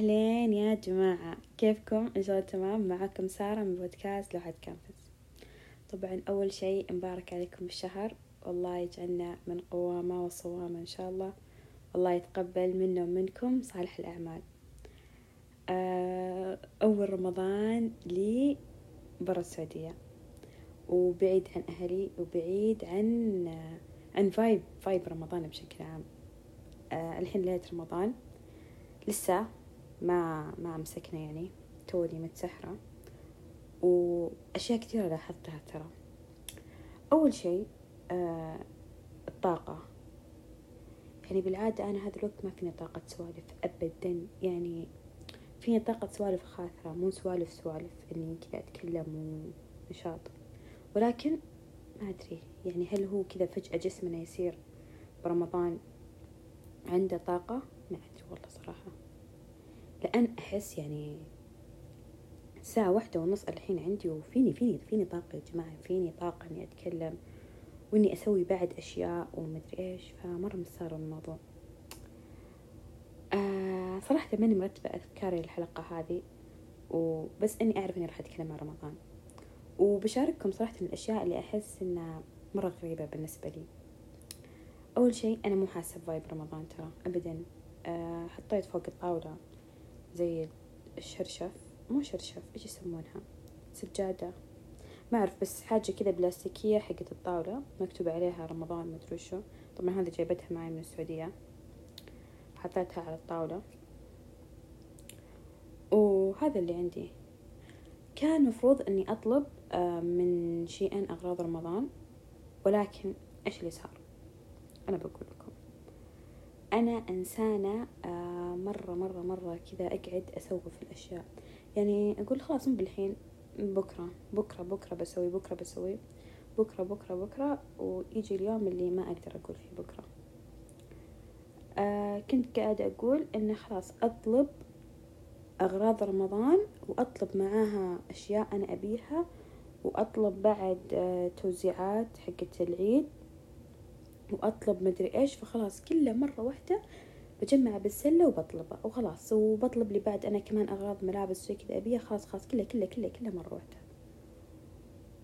أهلين يا جماعة. كيفكم؟ إن شاء الله تمام. معكم سارة من بودكاست لوحة كانفاس طبعا أول شيء مبارك عليكم الشهر والله يجعلنا من قوامة وصوامة إن شاء الله. والله يتقبل منا ومنكم صالح الأعمال. آه، أول رمضان لي برا السعودية. وبعيد عن أهلي وبعيد عن عن vibe vibe رمضان بشكل عام. آه، الحين ليلة رمضان. لسه ما ما مسكنا يعني توني متسحرة وأشياء كثيرة لاحظتها ترى. أول شيء آه الطاقة. يعني بالعادة أنا هذا الوقت ما فيني طاقة سوالف أبدا. يعني فيني طاقة سوالف خاطرة مو سوالف سوالف إني كذا أتكلم ونشاط. ولكن ما أدري يعني هل هو كذا فجأة جسمنا يصير برمضان عنده طاقة؟ ما أدري والله صراحة. لأن أحس يعني ساعة واحدة ونص الحين عندي وفيني فيني فيني طاقة يا جماعة فيني طاقة إني أتكلم وإني أسوي بعد أشياء ومدري إيش فمرة مستغرب الموضوع. آه صراحة ماني مرتبة أفكاري الحلقة هذه وبس إني أعرف إني راح أتكلم عن رمضان. وبشارككم صراحة الأشياء اللي أحس إنها مرة غريبة بالنسبة لي. أول شيء أنا مو حاسة بفايب رمضان ترى أبدا. آه حطيت فوق الطاولة. زي الشرشف مو شرشف إيش يسمونها؟ سجادة. ما أعرف بس حاجة كذا بلاستيكية حقت الطاولة مكتوب عليها رمضان ما أدري شو. طبعا هذه جايبتها معي من السعودية. حطيتها على الطاولة. وهذا اللي عندي. كان مفروض إني أطلب آه، من شي ان أغراض رمضان ولكن إيش اللي صار؟ أنا بقول. لكم أنا إنسانة آه، مرة مرة مرة كذا أقعد اسوف الأشياء. يعني أقول خلاص مو بالحين بكرة بكرة بكرة بسوي بكرة بسوي بكرة بكرة بكرة ويجي اليوم اللي ما أقدر أقول فيه بكرة. آه كنت قاعدة أقول إنه خلاص أطلب أغراض رمضان وأطلب معاها أشياء أنا أبيها وأطلب بعد آه توزيعات حقت العيد. وأطلب مدري إيش فخلاص كله مرة واحدة بجمع بالسلة وبطلبه وخلاص. وبطلب لي بعد أنا كمان أغراض ملابس زي كذا أبيها خلاص خلاص كله كله كله كله مرة واحدة.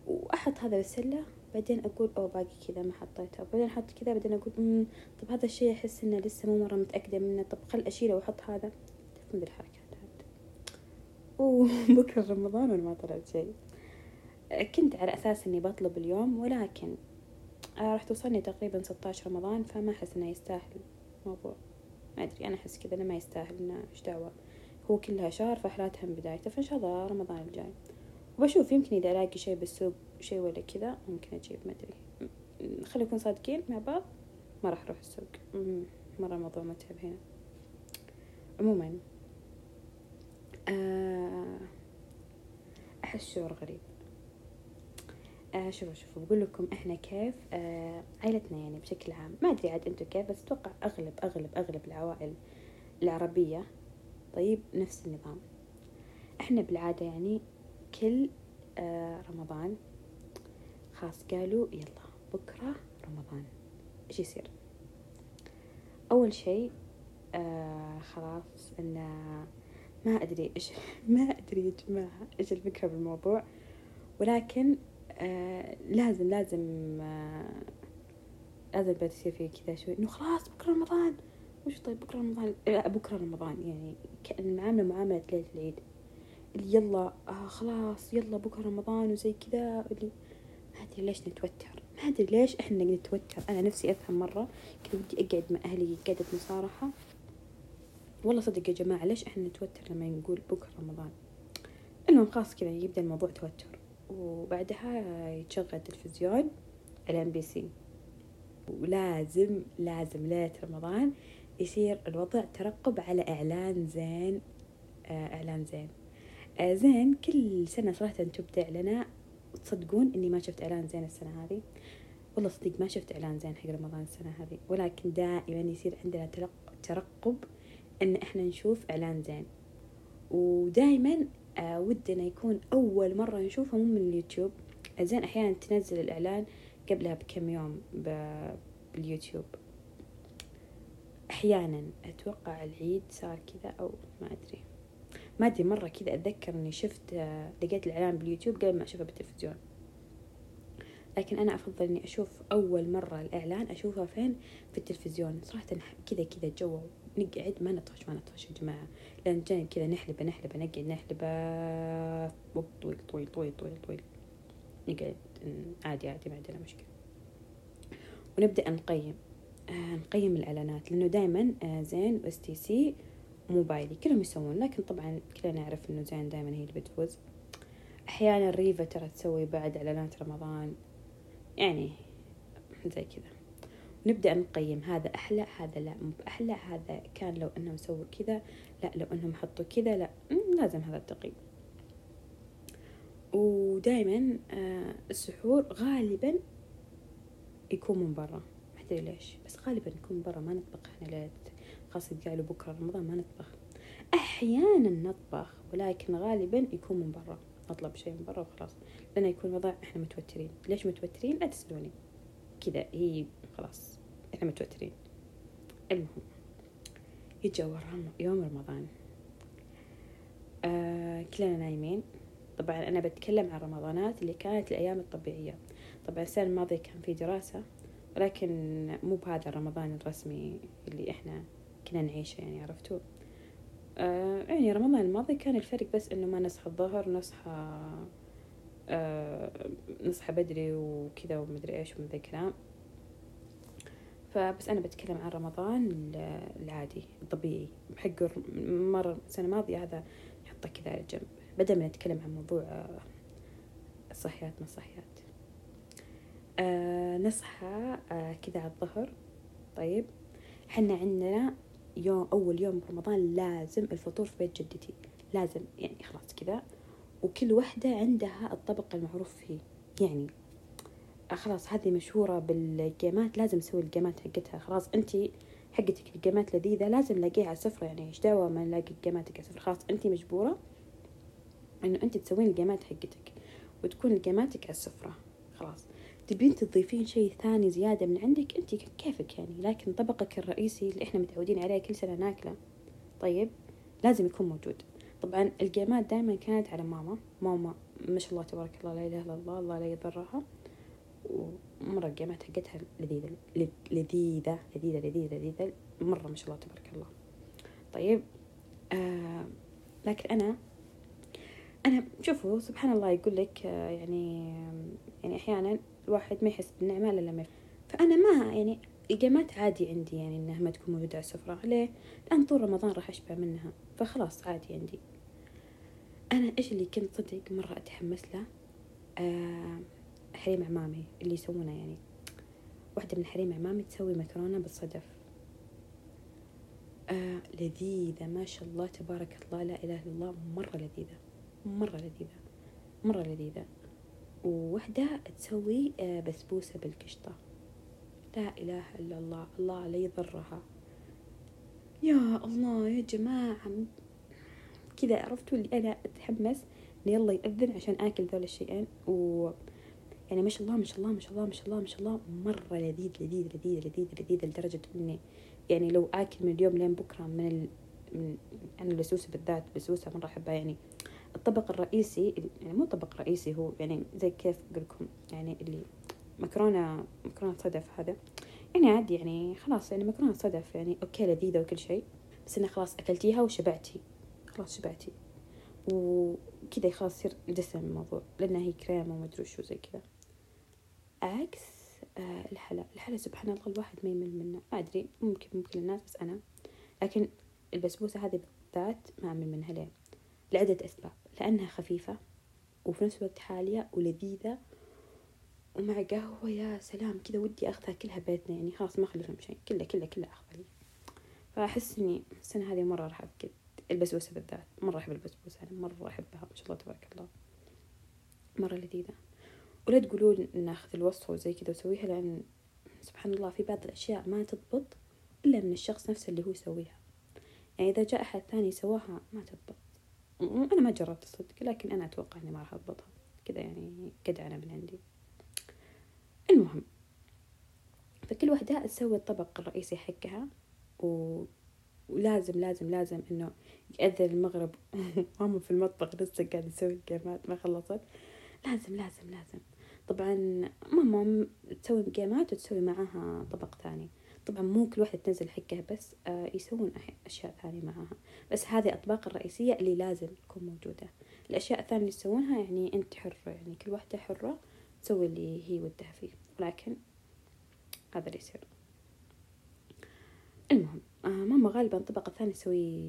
وأحط هذا بالسلة بعدين أقول أوه باقي كذا ما حطيته بعدين أحط كذا بعدين أقول أمم طب هذا الشيء أحس إنه لسه مو مرة متأكدة منه. طب خل أشيله وأحط هذا. تفهم الحركات هذه. وبكرة رمضان وأنا ما طلعت شيء كنت على أساس إني بطلب اليوم ولكن راح توصلني تقريبا ستة عشر رمضان فما أحس إنه يستاهل الموضوع. ما أدري أنا أحس كذا أنا ما يستاهل إنه إيش دعوة. هو كلها شهر فحلاتها من بدايته فإن شاء الله رمضان الجاي. وبشوف يمكن إذا ألاقي شيء بالسوق شيء ولا كذا ممكن أجيب ما أدري. خلي نكون صادقين مع بعض ما راح أروح السوق. مرة الموضوع متعب هنا. عموما آه، أحس شعور غريب. آه شوفوا شوفوا بقول لكم إحنا كيف آه عائلتنا يعني بشكل عام. ما أدري عاد أنتم كيف بس أتوقع أغلب أغلب أغلب العوائل العربية طيب نفس النظام. إحنا بالعادة يعني كل آه رمضان خلاص قالوا يلا بكرة رمضان. إيش يصير؟ أول شيء آه خلاص إن ما أدري إيش ما أدري يا جماعة إيش الفكرة بالموضوع ولكن آه لازم لازم آه لازم بدأ يصير في كذا شوي. إنه خلاص بكرة رمضان. وش طيب بكرة رمضان؟ لا بكرة رمضان يعني كأن المعاملة معاملة ليلة العيد اللي يلا آه خلاص يلا بكرة رمضان وزي كذا. اللي ما أدري ليش نتوتر. ما أدري ليش إحنا نتوتر. أنا نفسي أفهم مرة. كذا ودي أقعد مع أهلي قعدة مصارحة. والله صدق يا جماعة ليش إحنا نتوتر لما نقول بكرة رمضان؟ المهم خلاص كذا يبدأ الموضوع توتر. وبعدها يتشغل التلفزيون على MBC ولازم لازم ليلة رمضان يصير الوضع ترقب على إعلان زين آه إعلان زين. آه زين كل سنة صراحة تبدأ لنا وتصدقون إني ما شفت إعلان زين السنة هذه. والله صدق ما شفت إعلان زين حق رمضان السنة هذه. ولكن دائما يصير عندنا ترقب إن إحنا نشوف إعلان زين. ودائما آه ودنا يكون أول مرة نشوفه مو من اليوتيوب. زين أحيانا تنزل الإعلان قبلها بكم يوم باليوتيوب. أحيانا أتوقع العيد صار كذا أو ما أدري. ما أدري مرة كذا أتذكر إني شفت آه، لقيت الإعلان باليوتيوب قبل ما أشوفه بالتلفزيون. لكن أنا أفضل إني أشوف أول مرة الإعلان أشوفه فين؟ في التلفزيون. صراحة كذا كذا جو نقعد ما نطفش ما نطفش يا جماعة. لأن جاي كذا نحلبه نحلبه نقعد نحلبه وقت طويل طويل طويل طويل طويل. نقعد عادي عادي ما عندنا مشكلة. ونبدأ نقيم. آه نقيم الإعلانات لأنه دائما آه زين و STC وموبايلي كلهم يسوون. لكن طبعا كلنا نعرف إنه زين دائما هي اللي بتفوز. أحيانا ريفا ترى تسوي بعد إعلانات رمضان. يعني زي كذا. نبدأ نقيم هذا أحلى هذا لا مو بأحلى هذا كان لو أنهم سووا كذا لا لو أنهم حطوا كذا لا لازم هذا التقييم. ودائما آه السحور غالبا يكون من برا. ما أدري ليش بس غالبا يكون من برا ما نطبخ إحنا ليلة خاصة قالوا بكرة رمضان ما نطبخ. أحيانا نطبخ ولكن غالبا يكون من برا. نطلب شيء من برا وخلاص. لأنه يكون وضع إحنا متوترين. ليش متوترين؟ لا تسألوني. كذا هي خلاص. إحنا متوترين. المهم يجي يوم رمضان. آه كلنا نايمين. طبعا أنا بتكلم عن رمضانات اللي كانت الأيام الطبيعية. طبعا السنة الماضية كان في دراسة ولكن مو بهذا رمضان الرسمي اللي إحنا كنا نعيشه يعني عرفتوا؟ آه يعني رمضان الماضي كان الفرق بس إنه ما نصحى الظهر نصحى آه نصحى بدري وكذا ومدري إيش ومن ذا الكلام فبس أنا بتكلم عن رمضان العادي الطبيعي. حق مرة السنة الماضية هذا نحطه كذا على جنب بدل ما نتكلم عن موضوع الصحيات ما الصحيات آه نصحى آه كذا على الظهر. طيب. حنا عندنا يوم أول يوم رمضان لازم الفطور في بيت جدتي. لازم يعني خلاص كذا. وكل وحدة عندها الطبق المعروف فيه. يعني خلاص هذه مشهورة بالجيمات لازم نسوي الجيمات حقتها. خلاص انتي حقتك الجيمات لذيذة لازم نلاقيها على السفرة. يعني إيش دعوة ما نلاقي جيماتك على السفرة؟ خلاص انتي مجبورة إنه انت تسوين الجيمات حقتك وتكون جيماتك على السفرة. خلاص. تبين تضيفين شيء ثاني زيادة من عندك انت كيفك يعني؟ لكن طبقك الرئيسي اللي إحنا متعودين عليه كل سنة ناكله. طيب لازم يكون موجود. طبعا الجيمات دائما كانت على ماما. ماما ما شاء الله تبارك الله لا إله إلا الله الله لا يضرها. ومرة الجيمات حقتها لذيذة لذيذة لذيذة لذيذة لذيذة مرة ما شاء الله تبارك الله. طيب آه لكن أنا أنا شوفوا سبحان الله يقول لك آه يعني يعني أحيانا الواحد ما يحس بالنعمة إلا لما فأنا ما يعني الجيمات عادي عندي يعني إنها ما تكون موجودة على السفرة. ليه؟ لأن طول رمضان راح أشبع منها. فخلاص عادي عندي. أنا إيش اللي كنت صدق مرة أتحمس له؟ آه حريم عمامي اللي يسوونه يعني. واحدة من حريم عمامي تسوي مكرونة بالصدف. آه لذيذة ما شاء الله تبارك الله لا إله إلا الله مرة لذيذة مرة لذيذة مرة لذيذة. ووحدة تسوي آه بسبوسة بالقشطة. لا إله إلا الله الله لا يضرها. يا الله يا جماعة. كذا عرفتوا اللي أنا أتحمس يلا يأذن عشان آكل ذول الشيئين. و يعني ما شاء الله ما شاء الله ما شاء الله ما شاء الله ما شاء الله مرة لذيذ لذيذ لذيذ لذيذ لذيذ لدرجة إني يعني لو آكل من اليوم لين بكرة من ال من أنا البسبوسة بالذات بسبوسة مرة أحبها. يعني الطبق الرئيسي يعني مو طبق رئيسي هو يعني زي كيف أقول لكم يعني اللي مكرونة مكرونة صدف هذا. يعني عادي يعني خلاص يعني مكرونة صدف يعني أوكي لذيذة وكل شيء بس إنه خلاص أكلتيها وشبعتي خلاص شبعتي. وكذا خلاص يصير دسم الموضوع لأنها هي كريمة وما أدري شو زي كذا. عكس آه الحلا. الحلا سبحان الله الواحد ما يمل منه. ما أدري ممكن ممكن الناس بس أنا. لكن البسبوسة هذه بالذات ما أمل منها. ليه؟ لعدة أسباب. لأنها خفيفة وفي نفس الوقت حالية ولذيذة ومع قهوة يا سلام كذا ودي أخذها كلها بيتنا. يعني خلاص ما أخلي لهم شيء. كله كله كله أخذ لي فأحس إني السنة هذه مرة راح أفقد البسبوسة بالذات. مرة أحب البسبوسة أنا مرة أحبها. ما شاء الله تبارك الله. مرة لذيذة. ولا تقولون ناخذ الوصفة وزي كذا وسويها لأن سبحان الله في بعض الأشياء ما تضبط إلا من الشخص نفسه اللي هو يسويها. يعني إذا جاء أحد ثاني سواها ما تضبط. أنا ما جربت الصدق لكن أنا أتوقع إني ما راح أضبطها. كذا يعني أنا من عندي. المهم فكل وحدة تسوي الطبق الرئيسي حقها و... ولازم لازم لازم إنه يأذن المغرب. ماما في المطبخ لسه قاعدة تسوي الجيمات ما خلصت. لازم لازم لازم. طبعا ماما تسوي جيمات وتسوي معاها طبق ثاني. طبعا مو كل واحدة تنزل حقها بس آه يسوون أشياء ثانية معاها. بس هذه الأطباق الرئيسية اللي لازم تكون موجودة. الأشياء الثانية اللي يسوونها يعني أنت حرة يعني كل واحدة حرة تسوي اللي هي ودها فيه. لكن هذا اللي يصير. المهم آه ماما غالبا الطبق الثاني تسوي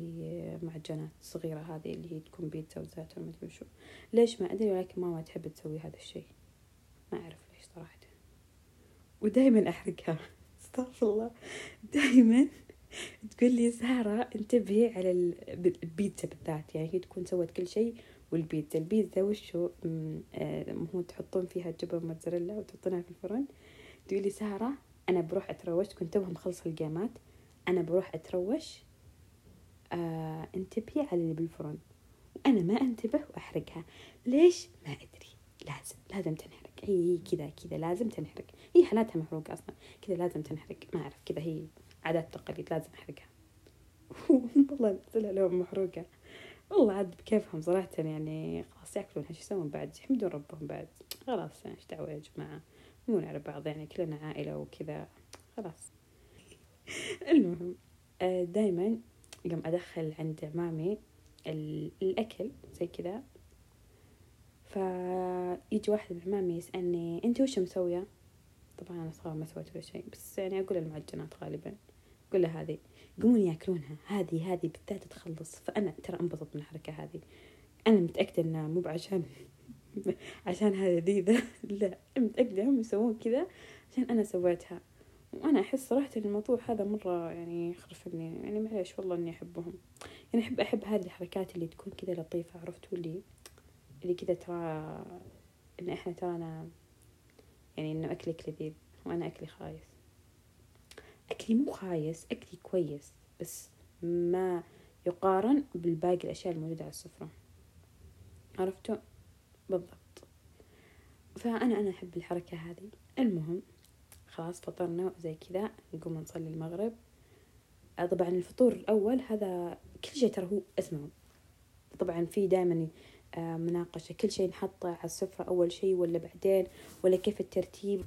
معجنات صغيرة هذه اللي هي تكون بيتزا وزيتون ما أدري شو. ليش ما أدري ولكن ماما تحب تسوي هذا الشيء. ما أعرف ليش صراحة. ودايما أحرقها. استغفر الله. دايما تقول لي سارة انتبهي على البيتزا بالذات. يعني هي تكون سوت كل شيء والبيتزا. البيتزا وشو؟ آه هو تحطون فيها جبن موتزاريلا وتحطونها في الفرن. تقول لي سارة أنا بروح أتروش. كنت توها مخلصة الجيمات أنا بروح أتروش. آه انتبهي على اللي بالفرن. وأنا ما أنتبه وأحرقها. ليش؟ ما أدري. لازم لازم تنحرق. هي كذا كذا لازم تنحرق. هي حالاتها محروقة أصلا. كذا لازم تنحرق. ما أعرف كذا هي عادات تقاليد لازم أحرقها. والله نزلها لهم محروقة. والله عاد بكيفهم صراحة يعني خلاص ياكلونها شو يسوون بعد يحمدون ربهم بعد. خلاص إيش دعوة يا جماعة؟ مو على بعض يعني كلنا عائلة وكذا. خلاص. المهم آه، دايما يوم أدخل عند مامي الأكل زي كذا فيجي واحد من عمامي يسألني أنت وش مسوية؟ طبعا أنا صغار ما سويت ولا شيء بس يعني أقول المعجنات غالبا أقول له هذه يقومون يأكلونها هذه هذه بالذات تخلص فأنا ترى انبسط من الحركة هذه. أنا متأكدة إنها مو بعشان عشان هذه لذيذة لا متأكدة هم يسوون كذا عشان أنا سويتها. وأنا أحس صراحة الموضوع هذا مرة يعني يخرفني يعني معليش والله إني أحبهم. يعني أحب أحب هذه الحركات اللي تكون كذا لطيفة عرفتوا اللي؟ اللي كذا ترى إن إحنا ترانا يعني إنه أكلك لذيذ وأنا أكلي خايس. أكلي مو خايس أكلي كويس بس ما يقارن بالباقي الأشياء الموجودة على السفرة. عرفتوا؟ بالضبط. فأنا أنا أحب الحركة هذه. المهم خلاص فطرنا وزي كذا نقوم نصلي المغرب. طبعا الفطور الأول هذا كل شيء ترى هو اسمه طبعا في دائما آه، مناقشة. كل شيء نحطه على السفرة أول شيء ولا بعدين ولا كيف الترتيب.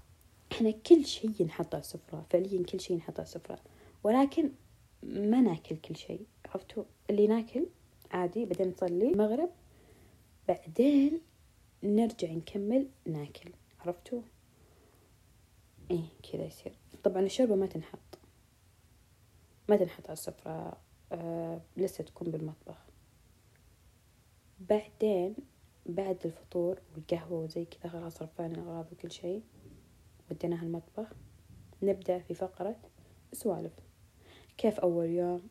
إحنا كل شيء نحطه على السفرة فعليا كل شيء نحطه على السفرة. ولكن ما ناكل كل شيء عرفتوا؟ اللي ناكل عادي بعدين نصلي المغرب بعدين نرجع نكمل ناكل عرفتوا؟ إيه كذا يصير. طبعا الشوربة ما تنحط. ما تنحط على السفرة آه لسه تكون بالمطبخ. بعدين بعد الفطور والقهوة وزي كذا خلاص رفعنا الأغراض وكل شيء وديناها المطبخ. نبدأ في فقرة سوالف. كيف أول يوم؟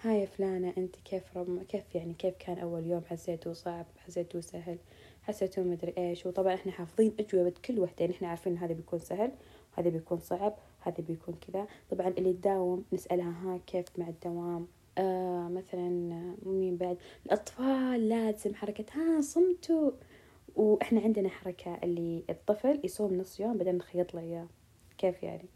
هاي فلانة أنت كيف رم كيف يعني كيف كان أول يوم؟ حسيته صعب حسيته سهل حسيته مدري إيش. وطبعا إحنا حافظين أجوبة كل وحدة يعني إحنا عارفين هذا بيكون سهل وهذا بيكون صعب هذا بيكون كذا. طبعا اللي تداوم نسألها ها كيف مع الدوام؟ آه مثلا مين بعد. الأطفال لازم حركة. ها صمتوا. وإحنا عندنا حركة اللي الطفل يصوم نص يوم بعدين نخيط له إياه. كيف يعني؟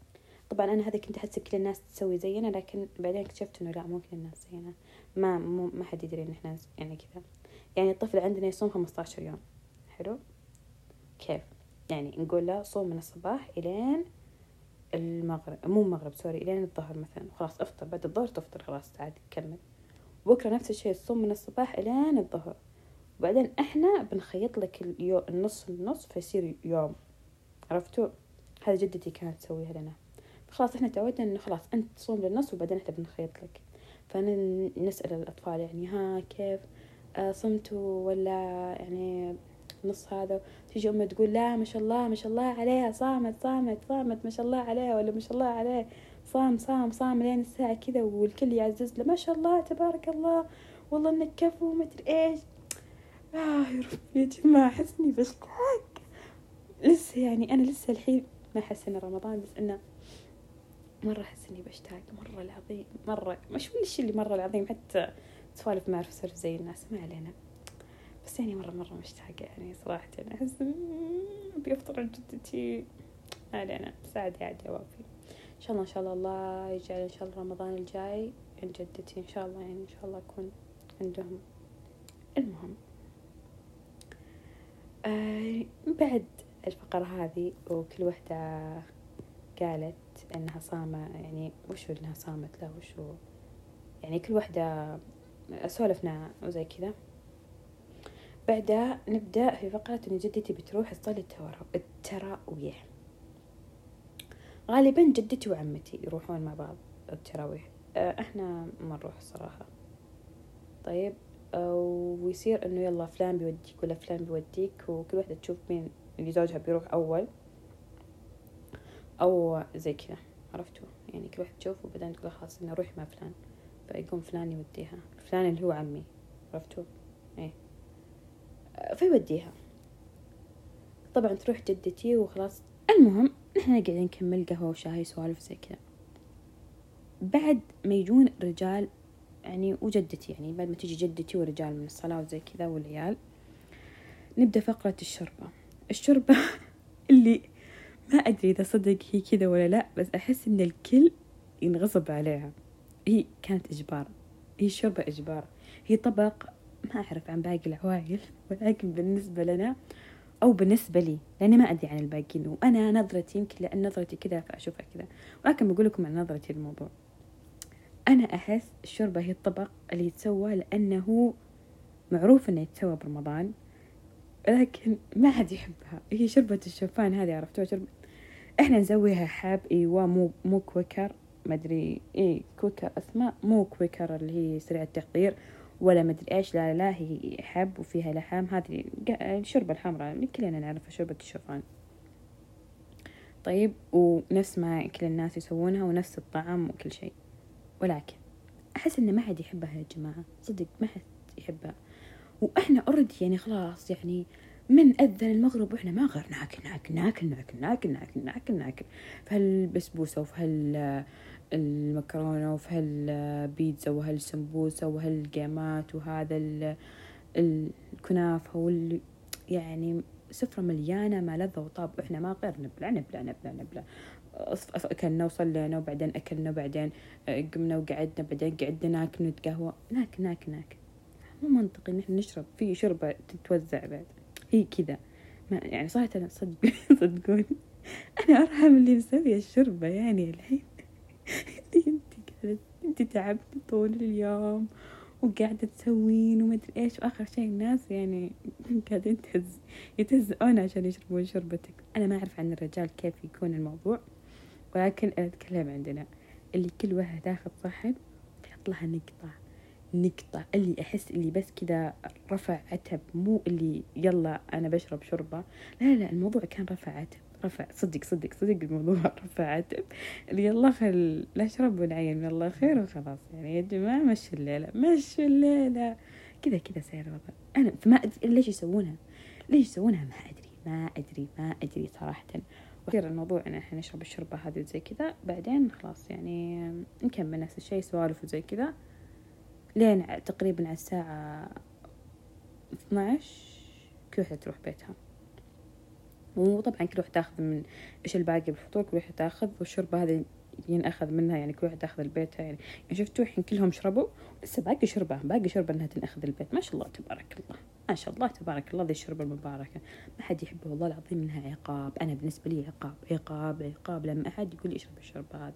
طبعا أنا هذا كنت أحس كل الناس تسوي زينا لكن بعدين اكتشفت إنه لا مو كل الناس زينا. ما مو ما حد يدري إن إحنا يعني كذا. يعني الطفل عندنا يصوم 15 يوم. حلو؟ كيف؟ يعني نقول له صوم من الصباح إلين المغرب مو المغرب سوري لين الظهر مثلا. خلاص أفطر بعد الظهر تفطر خلاص عادي كمل. بكرة نفس الشيء تصوم من الصباح إلين الظهر. وبعدين إحنا بنخيط لك اليو... النص النص فيصير يوم. عرفتوا؟ هذه جدتي كانت تسويها لنا. خلاص إحنا تعودنا إنه خلاص أنت تصوم للنص وبعدين إحنا بنخيط لك. فنسأل الأطفال يعني ها كيف آه صمتوا ولا يعني نص هذا. تيجي أمه تقول لا ما شاء الله ما شاء الله عليها صامت صامت صامت ما شاء الله عليها ولا ما شاء الله عليه صام صام صام لين الساعة كذا والكل يعزز له ما شاء الله تبارك الله. والله إنك كفو ما أدري إيش. آه يا رب يا جماعة أحس إني بشتاق لسه يعني أنا لسه الحين ما أحس إنه رمضان بس إنه مرة أحس إني بشتاق مرة العظيم مرة. مش من الشي اللي مرة العظيم؟ حتى سوالف ما أعرف زي الناس ما علينا. بس يعني مرة مرة مشتاقة يعني صراحة. أحس أبي أفطر عند جدتي. علينا. بس عادي عادي أوافي إن شاء الله إن شاء الله الله يجعل إن شاء الله رمضان الجاي عند جدتي. إن شاء الله يعني إن شاء الله أكون عندهم. المهم. آه بعد الفقرة هذه وكل وحدة قالت إنها صامة يعني وشو إنها صامت لا وشو يعني كل وحدة سولفنا وزي كذا. بعدها نبدأ في فقرة إن جدتي بتروح تصلي التراويح. غالبا جدتي وعمتي يروحون مع بعض التراويح. آه، إحنا ما نروح الصراحة طيب ويصير إنه يلا فلان بيوديك ولا فلان بيوديك وكل واحدة تشوف مين اللي زوجها بيروح أول. أو زي كذا عرفتوا؟ يعني كل واحد تشوف وبعدين تقول خلاص إنه روح مع فلان فيقوم فلان يوديها. فلان اللي هو عمي عرفتوا؟ فيوديها. طبعا تروح جدتي وخلاص. المهم إحنا قاعدين نكمل قهوة وشاي سوالف زي كذا. بعد ما يجون رجال يعني وجدتي يعني بعد ما تيجي جدتي ورجال من الصلاة وزي كذا والعيال نبدأ فقرة الشربة. الشربة اللي ما أدري إذا صدق هي كذا ولا لا بس أحس إن الكل ينغصب عليها. هي كانت إجبار. هي شربة إجبار. هي طبق ما أعرف عن باقي العوائل ولكن بالنسبة لنا أو بالنسبة لي لأني ما أدري عن الباقيين وأنا نظرتي يمكن لأن نظرتي كذا فأشوفها كذا. ولكن بقول لكم عن نظرتي للموضوع. أنا أحس الشوربة هي الطبق اللي يتسوى لأنه معروف إنه يتسوى برمضان لكن ما حد يحبها. هي شوربة الشوفان هذه عرفتوها شربة إحنا نسويها حب ايوا مو مو Quaker ما أدري إيه Quaker أسماء مو Quaker اللي هي سريع التحضير ولا ما ادري إيش لا لا هي حب وفيها لحم. هذه الشوربة الحمراء كلنا نعرفها شوربة الشوفان. طيب ونفس ما كل الناس يسوونها ونفس الطعم وكل شيء. ولكن أحس إن ما حد يحبها يا جماعة. صدق ما حد يحبها. وإحنا already يعني خلاص يعني من أذن المغرب وإحنا ما غير ناكل ناكل ناكل ناكل ناكل ناكل ناكل ناكل. في هالبسبوسة وفي المكرونة وفي هالبيتزا وهالسمبوسة وهالقيمات وهذا الكنافة وال يعني سفرة مليانة ما لذة وطاب. وإحنا ما غير نبلع نبلع نبلع نبلع. أكلنا وصلينا وبعدين أكلنا وبعدين آه، قمنا وقعدنا بعدين قعدنا ناكل نتقهوى. ناكل ناكل ناكل. مو منطقي إن إحنا نشرب. في شربة تتوزع بعد. هي كذا. ما يعني صراحة صدق صدقوني. أنا أرحم اللي مسوية الشربة يعني الحين. أنت قاعدة أنت تعبتي طول اليوم وقاعدة تسوين وما أدري إيش وآخر شيء الناس يعني قاعدين تهز يتهزئون عشان يشربون شربتك. أنا ما أعرف عن الرجال كيف يكون الموضوع ولكن أنا أتكلم عندنا. اللي كل واحد تاخذ صحن يحط لها نقطة نقطة. اللي أحس اللي بس كذا رفع عتب مو اللي يلا أنا بشرب شربة لا لا الموضوع كان رفع عتب. رفع صدق صدق صدق الموضوع رفع اللي يلا خل نشرب ونعين الله خير وخلاص. يعني يا جماعة مشوا الليلة مشوا الليلة. كذا كذا سير الوضع. أنا فما أدري ليش يسوونها. ليش يسوونها؟ ما أدري ما أدري ما أدري صراحة. وكثير الموضوع إن إحنا نشرب الشوربة هذه وزي كذا. بعدين خلاص يعني نكمل نفس الشيء سوالف وزي كذا. لين تقريبا على الساعة 12 كل وحدة تروح بيتها. وطبعا كل واحد تاخذ من إيش الباقي بالفطور كل واحد تاخذ والشوربة هذه ينأخذ منها يعني كل واحد تاخذ البيت يعني, يعني شفتوا الحين كلهم شربوا لسه باقي شربة باقي شربة إنها تنأخذ البيت. ما شاء الله تبارك الله ما شاء الله تبارك الله ذي الشربة المباركة. ما حد يحبه والله العظيم إنها عقاب. أنا بالنسبة لي عقاب عقاب عقاب. لما احد يقول لي اشرب الشربة هذه.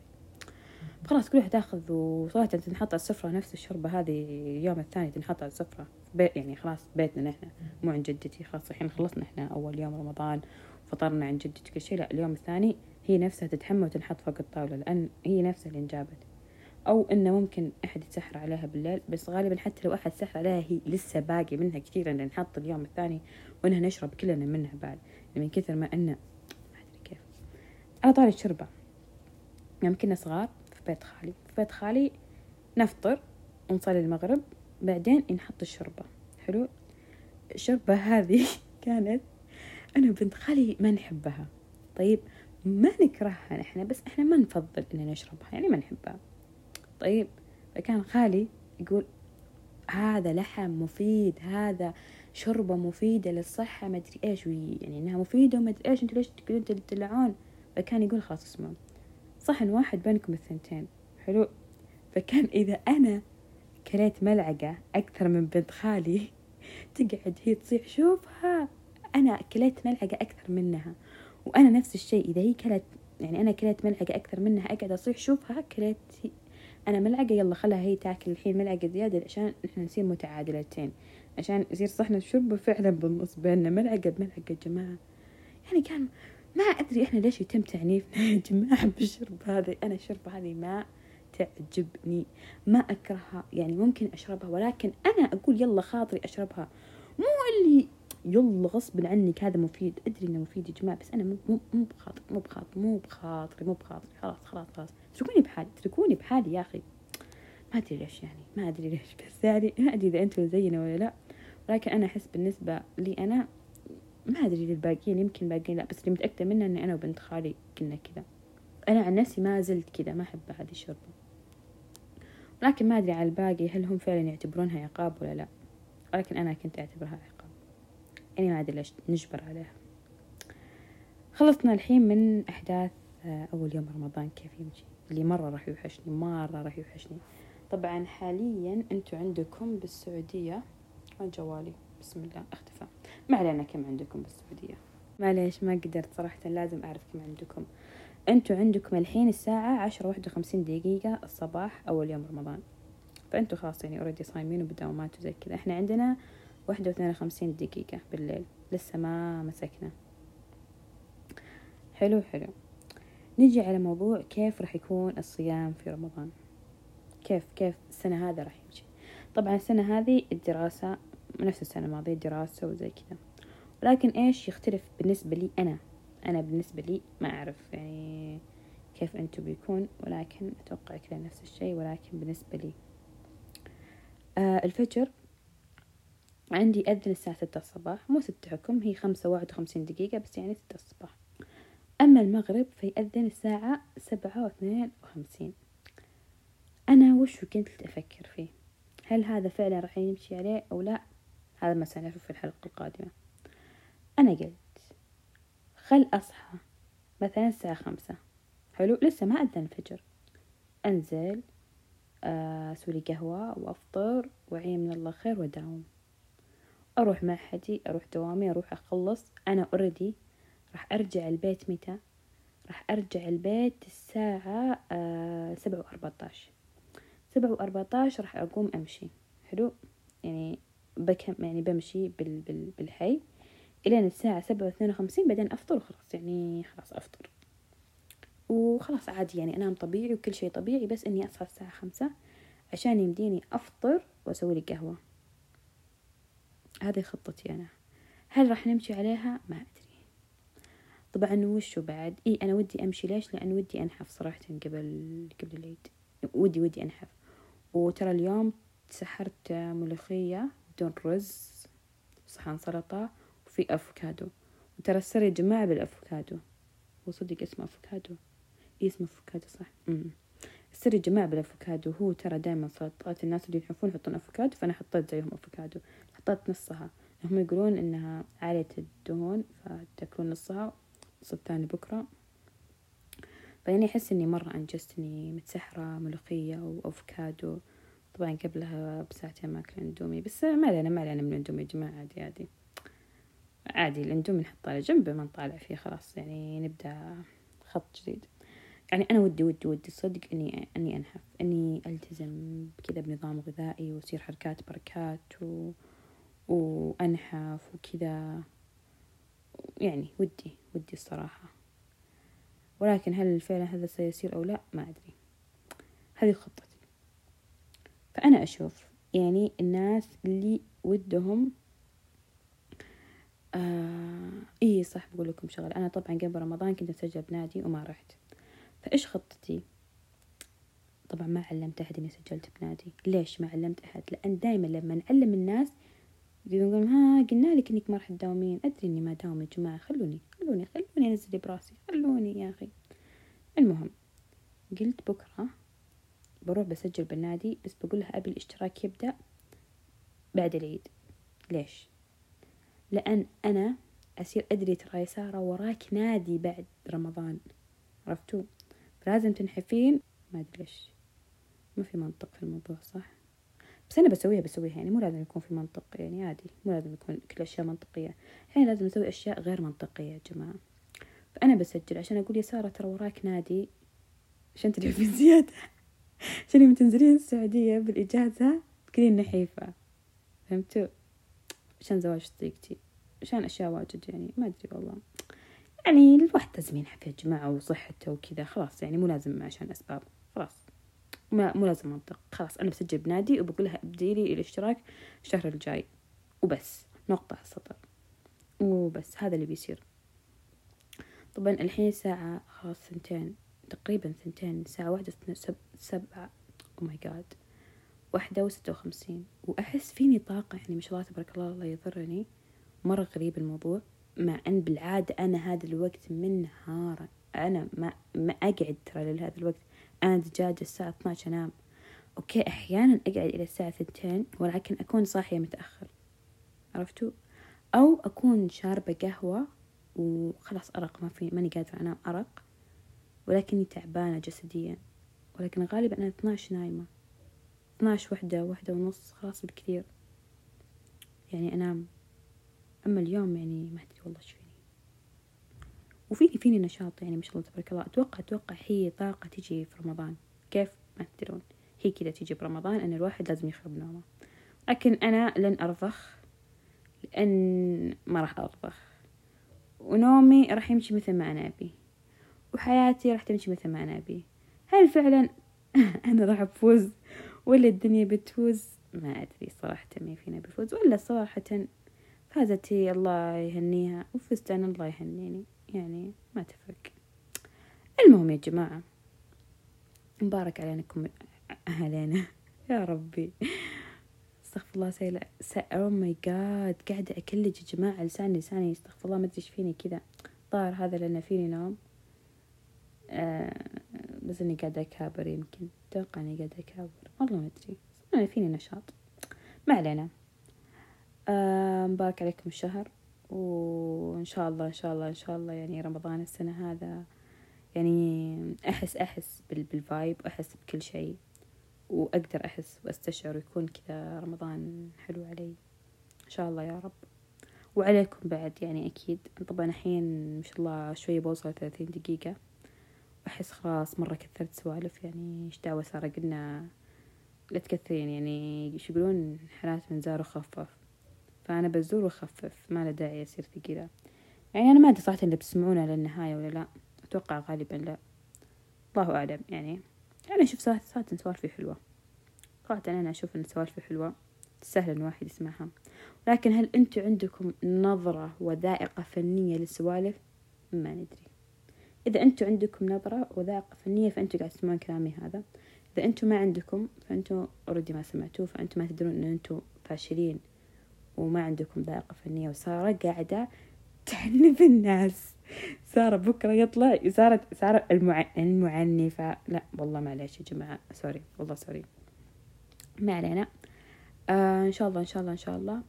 خلاص كل واحد تاخذ وصراحة تنحط على السفرة نفس الشربة هذه اليوم الثاني تنحط على السفرة. يعني خلاص بيتنا نحن مو عند جدتي خلاص الحين خلصنا إحنا أول يوم رمضان. فطرنا عند جدتي كل شيء لا اليوم الثاني هي نفسها تتحمل وتنحط فوق الطاولة لأن هي نفسها اللي انجابت. أو إنه ممكن أحد يتسحر عليها بالليل بس غالبا حتى لو أحد سحر عليها هي لسه باقي منها كثير إن نحط اليوم الثاني وإنها نشرب كلنا منها بعد. يعني من كثر ما إنه ما أدري كيف. على طاري الشربة. يوم كنا صغار في بيت خالي. في بيت خالي نفطر ونصلي المغرب بعدين نحط الشربة. حلو؟ الشربة هذه كانت أنا وبنت خالي ما نحبها. طيب ما نكرهها نحن بس إحنا ما نفضل ان نشربها يعني ما نحبها. طيب فكان خالي يقول هذا لحم مفيد هذا شوربة مفيدة للصحة ما أدري إيش يعني إنها مفيدة وما أدري إيش أنتوا ليش تقولون تدلعون؟ فكان يقول خلاص اسمعوا صحن واحد بينكم الثنتين. حلو. فكان إذا أنا كليت ملعقة أكثر من بنت خالي تقعد هي تصيح شوفها. أنا كليت ملعقة أكثر منها وأنا نفس الشيء. إذا هي كلت يعني أنا كليت ملعقة أكثر منها أقعد أصيح شوفها كليت أنا ملعقة يلا خلها هي تاكل الحين ملعقة زيادة عشان إحنا نصير متعادلتين عشان يصير صحن الشرب فعلا بالنص بيننا. ملعقة بملعقة يا جماعة. يعني كان ما أدري إحنا ليش يتم تعنيفنا يا جماعة بالشرب هذا أنا الشرب هذه ما تعجبني ما أكرهها. يعني ممكن أشربها ولكن أنا أقول يلا خاطري أشربها. مو اللي يلا غصب عنك هذا مفيد. أدري إنه مفيد يا جماعة بس أنا مو مو بخاطري مو بخاطري مو بخاطري مو بخاطري. خلاص خلاص خلاص. اتركوني بحالي اتركوني بحالي يا أخي. ما أدري ليش يعني ما أدري ليش. بس يعني ما أدري إذا أنتم زينا ولا لا. ولكن أنا أحس بالنسبة لي أنا ما أدري للباقيين يمكن باقيين لا. بس اللي متأكدة منه إني أنا وبنت خالي كنا كذا. أنا عن نفسي ما زلت كذا ما أحب هذه الشوربة. لكن ما أدري على الباقي هل هم فعلا يعتبرونها عقاب ولا لا. ولكن أنا كنت أعتبرها عقاب. يعني ما أدري ليش نجبر عليها. خلصنا الحين من أحداث آه، أول يوم رمضان كيف يمشي؟ اللي مرة راح يوحشني مرة راح يوحشني. طبعا حاليا أنتوا عندكم بالسعودية وين جوالي؟ بسم الله اختفى. ما علينا كم عندكم بالسعودية. معليش ما قدرت صراحة لازم أعرف كم عندكم. أنتوا عندكم الحين الساعة عشرة واحد وخمسين دقيقة الصباح أول يوم رمضان. فأنتوا خلاص يعني اوريدي صايمين وبدوامات وزي كذا. إحنا عندنا واحدة واثنين وخمسين دقيقة بالليل. لسه ما مسكنا. حلو حلو. نجي على موضوع كيف راح يكون الصيام في رمضان. كيف كيف السنة هذا راح يمشي. طبعا السنة هذه الدراسة نفس السنة الماضية دراسة وزي كذا. ولكن إيش يختلف بالنسبة لي أنا؟ أنا بالنسبة لي ما أعرف يعني كيف أنتم بيكون ولكن أتوقع كذا نفس الشيء ولكن بالنسبة لي. آه الفجر عندي أذن الساعة ستة الصباح مو ستة حكم هي خمسة واحد وخمسين دقيقة بس يعني ستة الصباح. أما المغرب فيأذن الساعة سبعة واثنين وخمسين. أنا وشو كنت أفكر فيه؟ هل هذا فعلا راح يمشي عليه أو لا؟ هذا ما سنعرفه في الحلقة القادمة. أنا قلت خل أصحى مثلا الساعة خمسة. حلو لسه ما أذن الفجر. أنزل آه، أسوي قهوة وأفطر وعين من الله خير وأداوم أروح معهدي أروح دوامي أروح أخلص. أنا أوريدي راح أرجع البيت متى؟ راح أرجع البيت الساعة آه، سبعة وأربعتاش. سبعة وأربعتاش راح أقوم أمشي. حلو؟ يعني بكم يعني بمشي بال بال بالحي إلين الساعة سبعة واثنين وخمسين بعدين أفطر وخلاص. يعني خلاص أفطر. وخلاص عادي يعني أنام طبيعي وكل شيء طبيعي بس إني أصحى الساعة خمسة عشان يمديني أفطر وأسوي لي قهوة. هذه خطتي أنا هل راح نمشي عليها؟ ما أدري. طبعا وشو بعد؟ إي أنا ودي أمشي. ليش؟ لأن ودي أنحف صراحة قبل قبل العيد. ودي ودي أنحف. وترى اليوم تسحرت ملوخية بدون رز صحن سلطة وفي أفوكادو. وترى السر يا جماعة بالأفوكادو. هو صدق اسمه أفوكادو. إيه اسمه أفوكادو صح. أمم. السر يا جماعة بالأفوكادو. هو ترى دايما سلطات الناس اللي يحبون يحطون أفوكادو فأنا حطيت زيهم أفوكادو. حطيت نصها. هم يقولون إنها عالية الدهون فتأكلون نصها النص الثاني بكرة. فيعني أحس إني مرة أنجزت إني متسحرة ملوخية وأفوكادو طبعا قبلها بساعتين ما أكل أندومي بس ما علينا ما علينا من الأندومي يا جماعة عادي عادي. عادي الإندومي نحطه على جنب ما نطالع فيه خلاص يعني نبدأ خط جديد. يعني أنا ودي ودي ودي صدق إني إني أنحف إني ألتزم كذا بنظام غذائي وأصير حركات بركات و... وأنحف وكذا. يعني ودي ودي الصراحة. ولكن هل فعلا هذا سيصير أو لا؟ ما أدري. هذه خطتي. فأنا أشوف يعني الناس اللي ودهم آه إيه صح بقول لكم شغلة. أنا طبعا قبل رمضان كنت أسجل بنادي وما رحت. فإيش خطتي؟ طبعا ما علمت أحد إني سجلت بنادي. ليش ما علمت أحد؟ لأن دايما لما نعلم الناس يقولون ها قلنا لك إنك ما راح تداومين أدري إني ما داوم يا جماعة خلوني خلوني خلوني أنزل براسي خلوني يا أخي. المهم قلت بكرة بروح بسجل بالنادي بس بقول لها أبي الاشتراك يبدأ بعد العيد. ليش؟ لأن أنا أصير أدري ترى يا سارة وراك نادي بعد رمضان. عرفتوا؟ لازم تنحفين. ما أدري ليش. ما في منطق في الموضوع صح؟ بس أنا بسويها بسويها يعني مو لازم يكون في منطق يعني عادي. مو لازم يكون كل الأشياء منطقية. الحين لازم أسوي أشياء غير منطقية يا جماعة. فأنا بسجل عشان أقول يا سارة ترى وراك نادي. عشان تدفين زيادة عشان يوم تنزلين السعودية بالإجازة تكونين نحيفة. فهمتوا؟ عشان زواج صديقتي. عشان أشياء واجد يعني ما أدري والله. يعني الواحد لازم ينحف يا جماعة وصحته وكذا خلاص يعني مو لازم عشان أسباب. خلاص. ما مو لازم منطق. خلاص أنا بسجل بنادي وبقول لها ابديلي الاشتراك الشهر الجاي. وبس. نقطة السطر. وبس. هذا اللي بيصير. طبعا الحين ساعة خلاص ثنتين تقريبا ثنتين ساعة واحدة سب سبعة. أو ماي جاد واحدة وستة وخمسين. وأحس فيني طاقة يعني ما شاء الله تبارك الله الله يضرني مرة غريب الموضوع. مع أن بالعادة أنا هذا الوقت من نهارا أنا ما ما أقعد ترى لهذا الوقت. أنا دجاجة الساعة 12 أنام. أوكي أحيانا أقعد إلى الساعة ثنتين ولكن أكون صاحية متأخر. عرفتوا؟ أو أكون شاربة قهوة وخلاص أرق ما في ماني قادرة أنام أرق. ولكني تعبانة جسديا. ولكن غالبا أنا 12 نايمة. 12 وحدة وحدة ونص خلاص بالكثير يعني أنام. أما اليوم يعني ما أدري والله إيش فيني فيني نشاط يعني ما شاء الله تبارك الله. أتوقع أتوقع هي طاقة تجي في رمضان. كيف؟ ما تدرون. هي كذا تجي برمضان أن الواحد لازم يخرب نومه. لكن أنا لن أرضخ لأن ما راح أرضخ ونومي راح يمشي مثل ما أنا أبي. وحياتي راح تمشي مثل ما أنا أبي. هل فعلا أنا راح أفوز؟ ولا الدنيا بتفوز؟ ما أدري صراحة مين فينا بيفوز ولا صراحة فازت هي الله يهنيها. وفزت أنا الله يهنيني. يعني ما تفرق. المهم يا جماعة مبارك عليكم علينا. يا ربي. استغفر الله سيلا oh my god قاعدة أ glitch يا جماعة لساني لساني. استغفر الله ما أدري إيش فيني كذا. ظاهر هذا لأن فيني نوم. آه بس إني قاعدة أكابر يمكن. أتوقع إني قاعدة أكابر. والله ما أدري. أنا فيني نشاط. ما علينا. آه مبارك عليكم الشهر. وإن شاء الله إن شاء الله إن شاء الله يعني رمضان السنة هذا يعني أحس أحس بالفايب أحس بكل شيء وأقدر أحس وأستشعر ويكون كذا رمضان حلو علي. إن شاء الله يا رب. وعليكم بعد يعني أكيد. طبعا الحين ما شاء الله شوي بوصل ثلاثين دقيقة. أحس خلاص مرة كثرت سوالف يعني إيش دعوة سارة؟ قلنا لا تكثرين يعني إيش يقولون؟ حلاة من زار وخفف فأنا بزور وأخفف ما له داعي يصير ثقيلة. يعني أنا ما أدري صراحة إذا بتسمعونها للنهاية ولا لا. أتوقع غالبا لا. الله أعلم يعني. أنا أشوف صراحة سوالفي حلوة. صراحة أنا أشوف إن سوالفي حلوة. سهل إن واحد يسمعها. لكن هل أنتوا عندكم نظرة وذائقة فنية للسوالف؟ ما ندري. إذا أنتوا عندكم نظرة وذائقة فنية فأنتوا قاعد تسمعون كلامي هذا. إذا أنتوا ما عندكم فأنتوا already ما سمعتوه فأنتوا ما تدرون إن أنتوا فاشلين. وما عندكم ذائقة فنية. وسارة قاعدة تعنف الناس. سارة بكرة يطلع. سارة سارة المع... المعنفة. لا والله معليش يا جماعة. sorry والله sorry. ما علينا. آه إن شاء الله إن شاء الله إن شاء الله.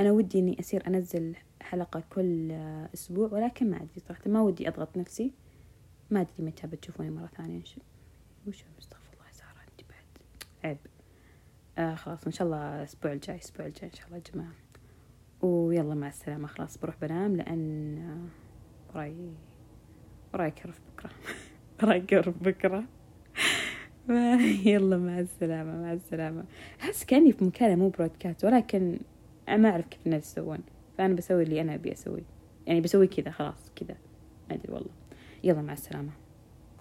أنا ودي إني أصير أنزل حلقة كل أسبوع ولكن ما أدري صراحة. ما ودي أضغط نفسي. ما أدري متى بتشوفوني مرة ثانية. وش استغفر الله سارة أنت بعد. عيب. آه خلاص إن شاء الله الأسبوع الجاي الأسبوع الجاي إن شاء الله يا جماعة. ويلا مع السلامة خلاص بروح بنام لأن وراي وراي كرف بكرة. وراي كرف بكرة. يلا مع السلامة مع السلامة. أحس كأني في مكان مو برودكاست ولكن ما أعرف كيف الناس يسوون. فأنا بسوي اللي أنا أبي أسوي. يعني بسوي كذا خلاص كذا. ما أدري والله. يلا مع السلامة.